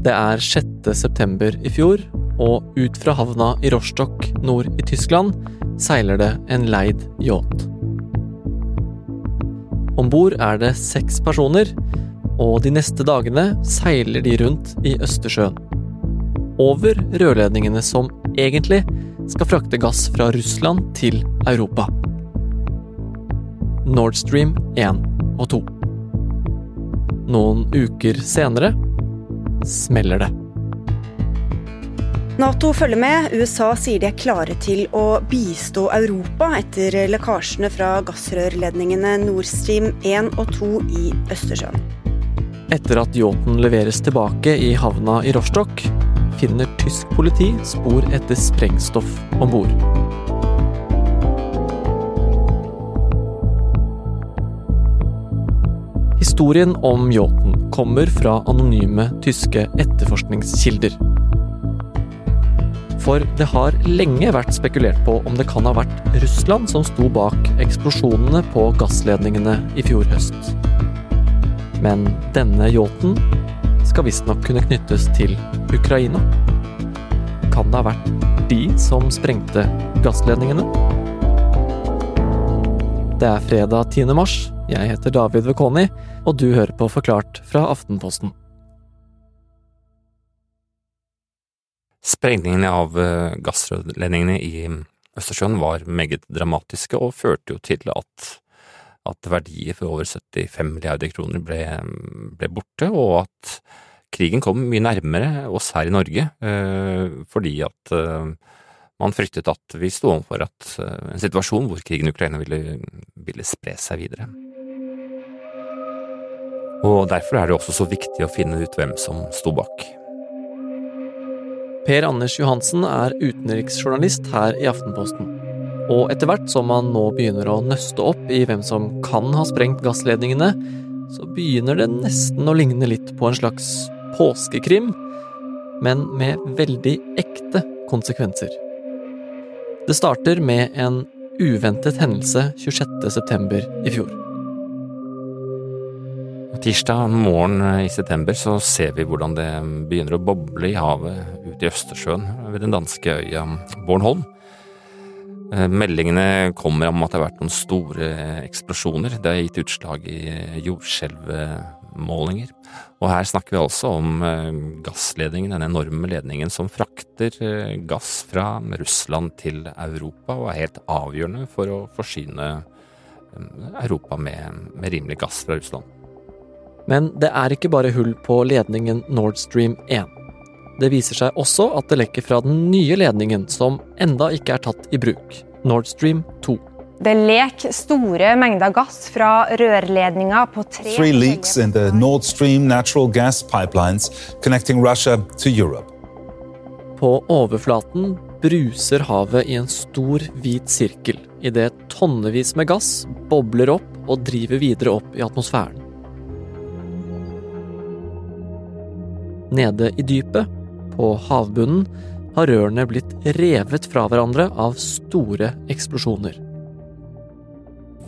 Det er 6. september i fjor, og ut fra havna i Rostock nord i Tyskland seiler det en leid yacht. Om bord er det seks personer, og de neste dagene seiler de rundt i Østersjøen. Over rørledningene som egentlig skal frakte gass fra Russland til Europa. Nord Stream 1 og 2. Noen uker senere smeller det. Nato følger med. USA sier de er klare til å bistå Europa etter lekkasjene fra gassrørledningene Nord Stream 1 og 2 i Østersjøen. Etter at yachten leveres tilbake i havna i Rostock, finner tysk politi spor etter sprengstoff om bord. Historien om yachten kommer fra anonyme tyske etterforskningskilder. For det har lenge vært spekulert på om det kan ha vært Russland som sto bak eksplosjonene på gassledningene i fjor høst. Men denne yachten skal visstnok kunne knyttes til Ukraina. Kan det ha vært de som sprengte gassledningene? Det er fredag 10. mars. Jeg heter David Vekoni, og du hører på Forklart fra Aftenposten. Sprengningene av eh, gassrørledningene i Østersjøen var meget dramatiske og førte jo til at, at verdier for over 75 milliarder kroner ble, ble, borte, og at krigen kom mye nærmere oss her i Norge, eh, fordi at eh, man fryktet at vi sto overfor en situasjon hvor krigen i Ukraina ville, ville spre seg videre. Og Derfor er det også så viktig å finne ut hvem som sto bak. Per Anders Johansen er utenriksjournalist her i Aftenposten. Og etter hvert som man nå begynner å nøste opp i hvem som kan ha sprengt gassledningene, så begynner det nesten å ligne litt på en slags påskekrim, men med veldig ekte konsekvenser. Det starter med en uventet hendelse 26.9. i fjor. Tirsdag morgen i september så ser vi hvordan det begynner å boble i havet ute i Østersjøen ved den danske øya Bornholm. Eh, meldingene kommer om at det har vært noen store eksplosjoner. Det har gitt utslag i jordskjelvmålinger. Og her snakker vi altså om eh, gassledningen, den enorme ledningen som frakter eh, gass fra Russland til Europa, og er helt avgjørende for å forsyne Europa med, med rimelig gass fra Russland. Men det er ikke bare hull på ledningen Nord Stream 1. Det viser seg også at det lekker fra den nye ledningen, som enda ikke er tatt i bruk, Nord Stream 2. Det lek store mengder gass fra rørledninga på tre Three leaks in the Nord Stream natural gas pipelines connecting Russia to Europe. På overflaten bruser havet i en stor, hvit sirkel idet tonnevis med gass bobler opp og driver videre opp i atmosfæren. Nede i dypet, på havbunnen, har rørene blitt revet fra hverandre av store eksplosjoner.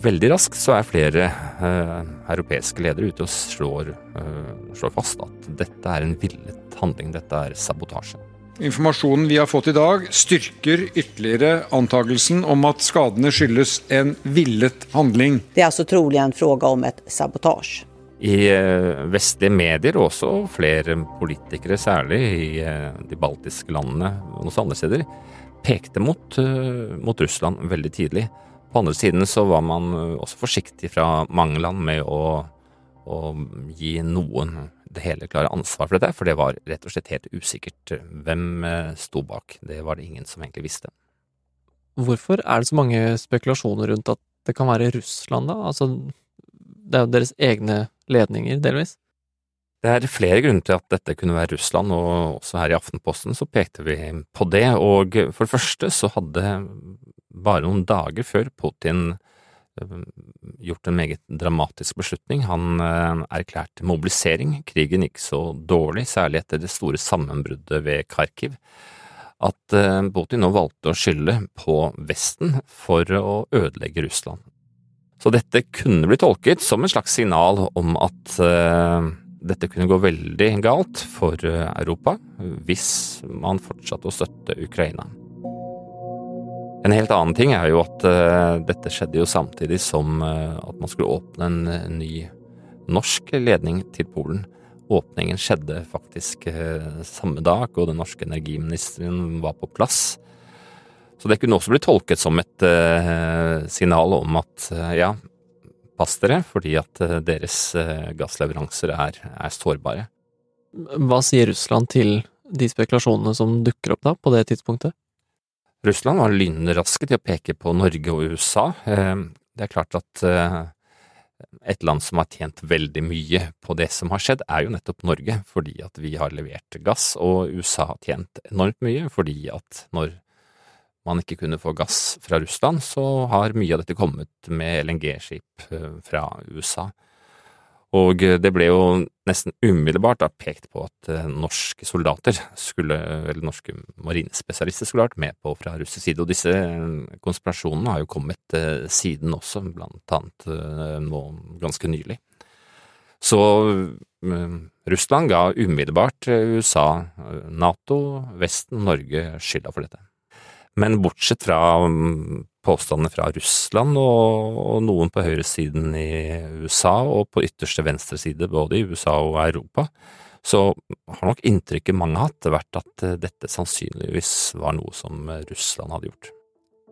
Veldig raskt så er flere eh, europeiske ledere ute og slår, eh, slår, fast at dette er en villet handling, dette er sabotasje. Informasjonen vi har fått i dag styrker ytterligere antakelsen om at skadene skyldes en villet handling. Det er altså trolig en spørsmål om et sabotasje i eh, vestlige medier, og også flere politikere, særlig i eh, de baltiske landene og noen andre steder, pekte mot, eh, mot, Russland veldig tidlig. På andre siden så var man også forsiktig fra mange land med å, å gi noen det hele klare ansvar for dette, for det var rett og slett helt usikkert hvem sto bak. Det var det ingen som egentlig visste. Hvorfor er det så mange spekulasjoner rundt at det kan være Russland, da? Altså, det er jo deres egne ledninger, delvis? Det er flere grunner til at dette kunne være Russland, og også her i Aftenposten så pekte vi på det. Og for det første så hadde bare noen dager før Putin eh, gjort en meget dramatisk beslutning. Han eh, erklærte mobilisering. Krigen gikk så dårlig, særlig etter det store sammenbruddet ved Kharkiv, at eh, Putin nå valgte å skylde på Vesten for å ødelegge Russland. Så dette kunne bli tolket som en slags signal om at uh, dette kunne gå veldig galt for Europa hvis man fortsatte å støtte Ukraina. En helt annen ting er jo at dette skjedde jo samtidig som at man skulle åpne en ny norsk ledning til Polen. Åpningen skjedde faktisk samme dag, og den norske energiministeren var på plass. Så det kunne også bli tolket som et uh, signal om at uh, ja, pass dere, fordi at uh, deres gassleveranser er, er, sårbare. Hva sier Russland til de spekulasjonene som dukker opp da, på det tidspunktet? Russland var lynraske til å peke på Norge og USA. Det er klart at et land som har tjent veldig mye på det som har skjedd, er jo nettopp Norge, fordi at vi har levert gass, og USA har tjent enormt mye fordi at når man ikke kunne få gass fra Russland, så har mye av dette kommet med LNG-skip eh, fra USA. Og det ble jo nesten umiddelbart da pekt på at eh, norske soldater skulle, eller norske marinespesialister skulle vært med på fra russisk side, og disse eh, konspirasjonene har jo kommet siden også, blant annet nå ganske nylig. Så Russland ga umiddelbart USA, Nato, Vesten, Norge skylda for dette. Men bortsett fra mm, påstandene fra Russland og, og noen på høyresiden i USA og på ytterste venstre side både i USA og Europa, så har nok inntrykket mange hatt vært at eh, dette sannsynligvis var noe som Russland hadde gjort.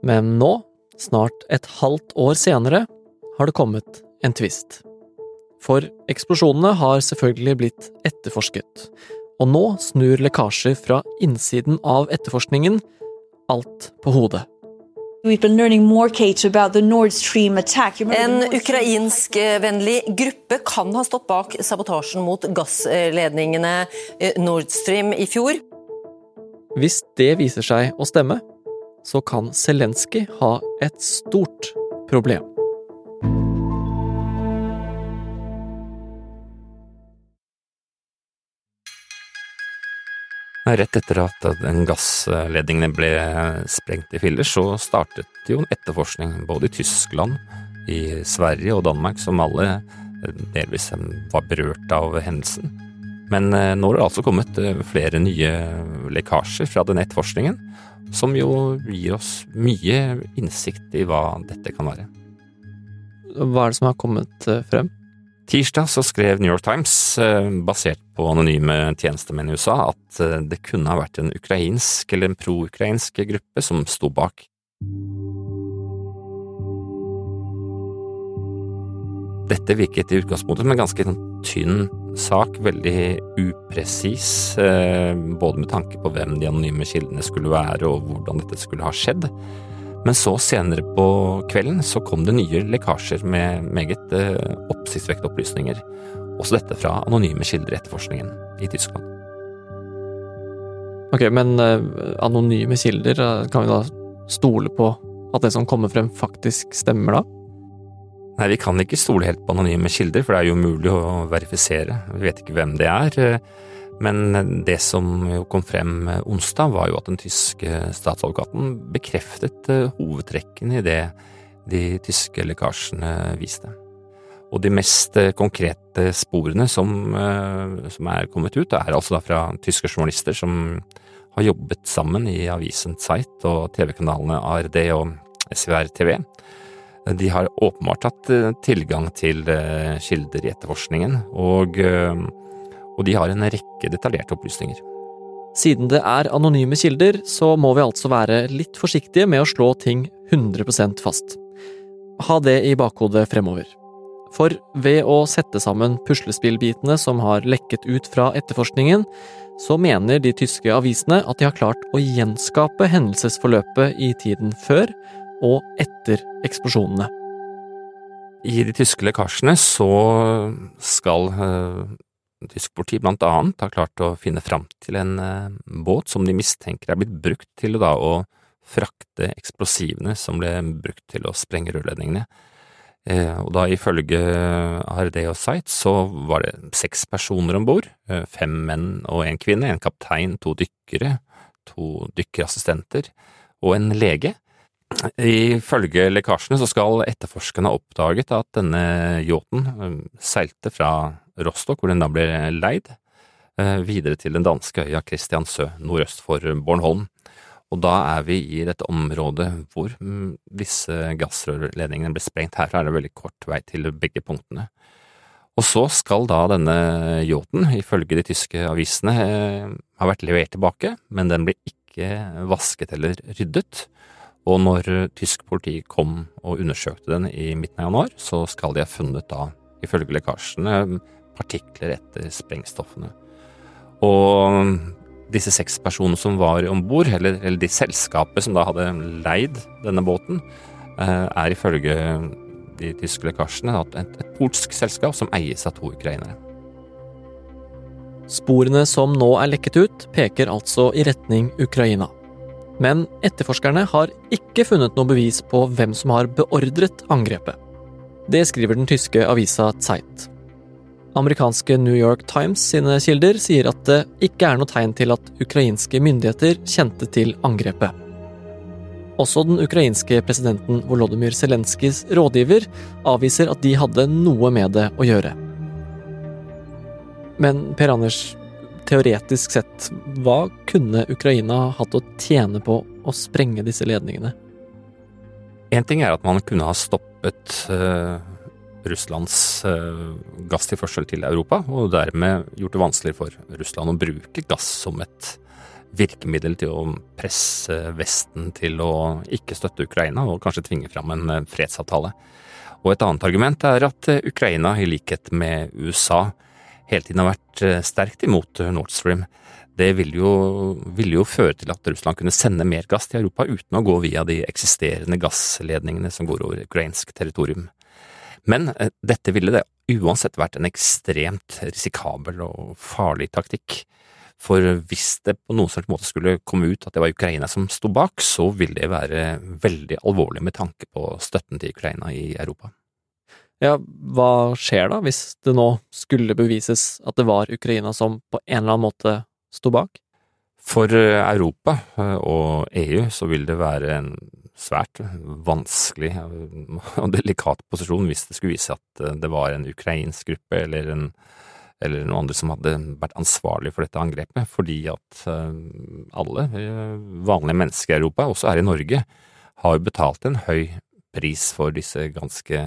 Men nå, snart et halvt år senere, har det kommet en tvist. For eksplosjonene har selvfølgelig blitt etterforsket, og nå snur lekkasjer fra innsiden av etterforskningen alt på hodet. En ukrainskvennlig gruppe kan ha stått bak sabotasjen mot gassledningene eh, Nord Stream i fjor. Hvis det viser seg å stemme, så kan Zelenskyj ha et stort problem. Rett etter at den gassledningen ble sprengt i filler, så startet jo en etterforskning både i Tyskland, i Sverige og Danmark, som alle delvis var berørt av hendelsen. Men eh, nå har det altså kommet eh, flere nye lekkasjer fra den etterforskningen, som jo gir oss mye innsikt i hva dette kan være. Hva er det som har kommet eh, frem? Tirsdag så skrev New York Times, eh, basert på anonyme tjenestemenn i USA, at eh, det kunne ha vært en ukrainsk eller en pro-ukrainsk gruppe som sto bak. Dette virket i utgangspunktet som en ganske sånn tynn sak, veldig upresis, eh, både med tanke på hvem de anonyme kildene skulle være og hvordan dette skulle ha skjedd. Men så senere på kvelden så kom det nye lekkasjer med meget eh, oppsiktsvekkende opplysninger. Også dette fra anonyme kilder i etterforskningen i Tyskland. Ok, men eh, anonyme kilder, eh, kan vi da stole på at det som kommer frem faktisk stemmer da? Nei, vi kan ikke stole helt på anonyme kilder, for det er jo umulig å verifisere. Vi vet ikke hvem det er. Eh, men det som jo kom frem onsdag, var jo at den tyske statsadvokaten bekreftet eh, hovedtrekkene i det de tyske lekkasjene viste. Og de mest eh, konkrete sporene som, eh, som er kommet ut, er altså da fra tyske journalister som har jobbet sammen i avisen Zeit og TV-kanalene ARD og SVR TV. De har åpenbart hatt tilgang til kilder i etterforskningen, og og de har en rekke detaljerte opplysninger. Siden det er anonyme kilder, så må vi altså være litt forsiktige med å slå ting 100% fast. Ha det i bakhodet fremover. For ved å sette sammen puslespillbitene som har lekket ut fra etterforskningen, så mener de tyske avisene at de har klart å gjenskape hendelsesforløpet i tiden før og etter eksplosjonene. I de tyske lekkasjene så skal eh, Tysk politi blant annet har klart å finne fram til en eh, båt som de mistenker er blitt brukt til da, å frakte eksplosivene som ble brukt til å sprenge rørledningene. Eh, og da ifølge Ardeo Site så var det seks personer om bord, eh, fem menn og en kvinne, en kaptein, to dykkere, to dykkerassistenter og en lege. Ifølge lekkasjene så skal etterforskerne ha oppdaget at denne yachten seilte fra Rostock, hvor den da ble leid, videre til den danske øya Kristiansø nordøst for Bornholm. Og da er vi i dette området hvor mm, disse gassrørledningene ble sprengt. Her er det veldig kort vei til begge punktene. Og så skal da denne yachten, ifølge de tyske avisene, ha vært levert tilbake, men den ble ikke vasket eller ryddet. Og når tysk politi kom og undersøkte den i midten av januar, så skal de ha funnet da, ifølge lekkasjene, partikler etter sprengstoffene. Og disse seks personene som var om bord, eller, eller, de selskapet som da hadde leid denne båten, eh, er ifølge de tyske lekkasjene et, et polsk selskap som eies av to ukrainere. Sporene som nå er lekket ut, peker altså i retning Ukraina. Men etterforskerne har ikke funnet noe bevis på hvem som har beordret angrepet. Det skriver den tyske avisa Zeit. Amerikanske New York Times sine kilder sier at det ikke er noe tegn til at ukrainske myndigheter kjente til angrepet. Også den ukrainske presidenten Volodymyr Zelenskyjs rådgiver avviser at de hadde noe med det å gjøre. Men Per Anders, teoretisk sett, hva kunne Ukraina hatt å tjene på å sprenge disse ledningene? Én ting er at man kunne ha stoppet uh, Russlands uh, gasstilførsel til Europa, og dermed gjort det vanskeligere for Russland å bruke gass som et virkemiddel til å presse Vesten til å ikke støtte Ukraina, og kanskje tvinge fram en eh, fredsavtale. Og et annet argument er at Ukraina, i likhet med USA, hele tiden har vært eh, sterkt imot Nord Stream. Det ville jo, ville jo, føre til at Russland kunne sende mer gass til Europa uten å gå via de eksisterende gassledningene som går over ukrainsk territorium. Men eh, dette ville det uansett vært en ekstremt risikabel og farlig taktikk. For hvis det på noen slags måte skulle komme ut at det var Ukraina som sto bak, så ville det være veldig alvorlig med tanke på støtten til Ukraina i Europa. Ja, hva skjer da, hvis det nå skulle bevises at det var Ukraina som på en eller annen måte sto bak? For eh, Europa eh, og EU så vil det være en svært vanskelig og delikat posisjon hvis det skulle vise at eh, det var en ukrainsk gruppe eller, en, eller noen andre som hadde vært ansvarlig for dette angrepet, fordi at alle vanlige mennesker i Europa, også her i Norge, har betalt en høy pris for disse ganske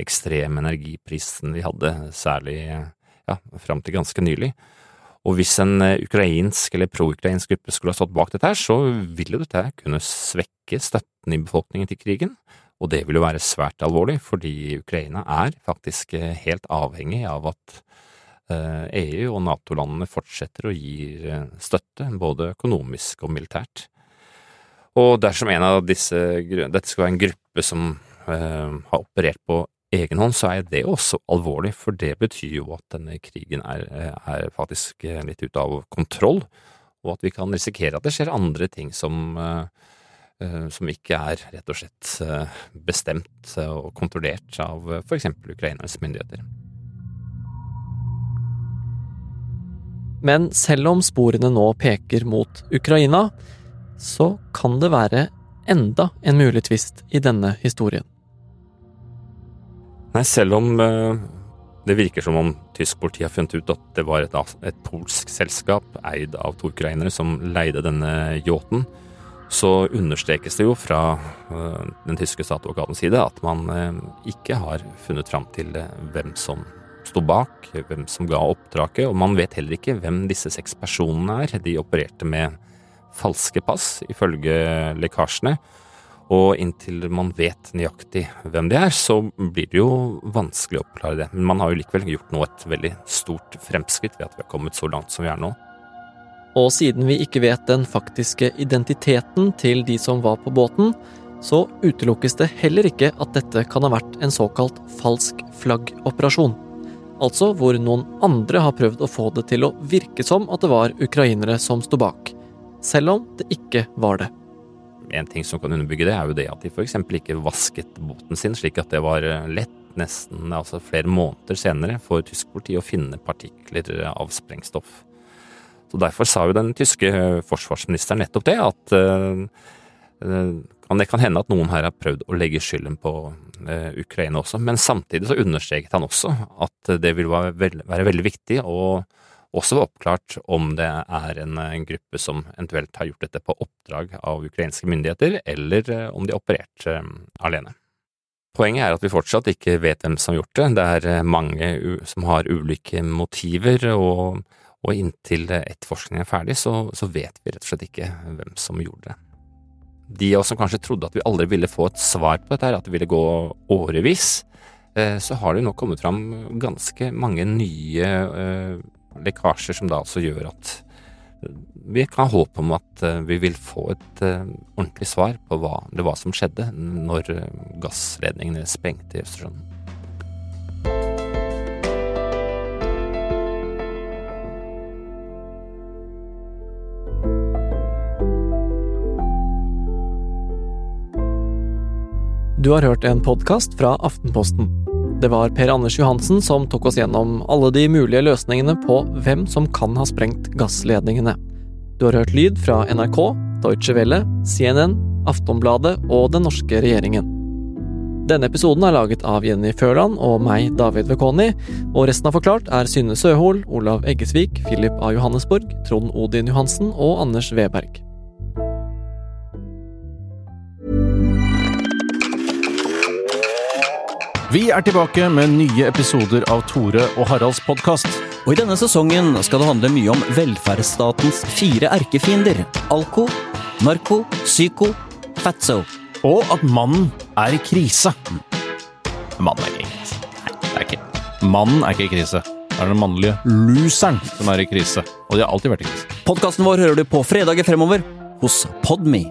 ekstreme energiprisene vi hadde, særlig ja, fram til ganske nylig. Og hvis en eh, ukrainsk eller pro-ukrainsk gruppe skulle ha stått bak dette her, så ville dette kunne svekke støtten i befolkningen til krigen, og det vil jo være svært alvorlig, fordi Ukraina er faktisk eh, helt avhengig av at EU eh, e og Nato-landene fortsetter å gi støtte, både økonomisk og militært. Og dersom en av disse, dette skal være en gruppe som har operert på egen hånd, så er det også alvorlig, for det betyr jo at denne krigen er, er faktisk litt ute av kontroll, og at vi kan risikere at det skjer andre ting som, uh, som ikke er rett og slett uh, bestemt og kontrollert av eksempel Ukrainas myndigheter. Men selv om sporene nå peker mot Ukraina, så kan det være enda en mulig tvist i denne historien. Nei, selv om det virker som om tysk politi har funnet ut at det var et, et polsk selskap eid av to ukrainere som leide denne yachten, så understrekes det jo fra uh, den tyske statsadvokatens side at man uh, ikke har funnet fram til hvem som sto bak, hvem som ga oppdraget, og man vet heller ikke hvem disse seks personene er. De opererte med falske pass, ifølge lekkasjene. Og inntil man vet nøyaktig hvem de er, så blir det jo vanskelig å oppklare det. Men man har jo likevel gjort nå et veldig stort fremskritt ved at vi har kommet så langt som vi er nå. Og siden vi ikke vet den faktiske identiteten til de som var på båten, så utelukkes det heller ikke at dette kan ha vært en såkalt falsk flaggoperasjon. Altså hvor noen andre har prøvd å få det til å virke som at det var ukrainere som sto bak, selv om det ikke var det en ting som kan underbygge det, er jo det at de f.eks. ikke vasket båten sin, slik at det var eh, lett nesten altså flere måneder senere for tysk politi å finne partikler av sprengstoff. Så Derfor sa jo den tyske forsvarsministeren nettopp det, at uh, kan, det kan hende at noen her har prøvd å legge skylden på eh, Ukraina også, men samtidig så understreket han også at det vil være, veld, være veldig viktig å også være oppklart om det er en, en, gruppe som eventuelt har gjort dette på oppdrag av ukrainske myndigheter, eller eh, om de har operert eh, alene. Poenget er at vi fortsatt ikke vet hvem som har gjort det. Det er eh, mange som har ulike motiver, og, og inntil etterforskningen er ferdig, så, så vet vi rett og slett ikke hvem som gjorde det de av oss som kanskje trodde at vi aldri ville få et svar på dette, at det ville gå årevis, eh, så har det nå kommet fram ganske mange nye eh, lekkasjer som da altså gjør at eh, vi kan ha håp om at vi vil få et ordentlig svar på hva det var som skjedde når gassledningene sprengte i Østersjøen. Du har hørt en podkast fra Aftenposten. Det var Per Anders Johansen som tok oss gjennom alle de mulige løsningene på hvem som kan ha sprengt gassledningene. Du har hørt lyd fra NRK, Deutsche Welle, CNN, Aftonbladet og den norske regjeringen. Denne episoden er laget av Jenny Førland og meg, David Vekoni, og resten av Forklart er Synne Søhol, Olav Eggesvik, Philip A. Johannesborg, Trond Odin Johansen og Anders Weberg. Vi er tilbake med nye episoder av Tore og Haralds podkast. Og I denne sesongen skal det handle mye om velferdsstatens fire erkefiender. Alko, narko, psyko, fatso. Og at mannen er i krise. Mannen er ikke i krise. Nei, det er ikke. Mannen er ikke i krise. Det er den mannlige loseren som er i krise. Og de har alltid vært i krise. Podkasten vår hører du på fredager fremover hos Podme.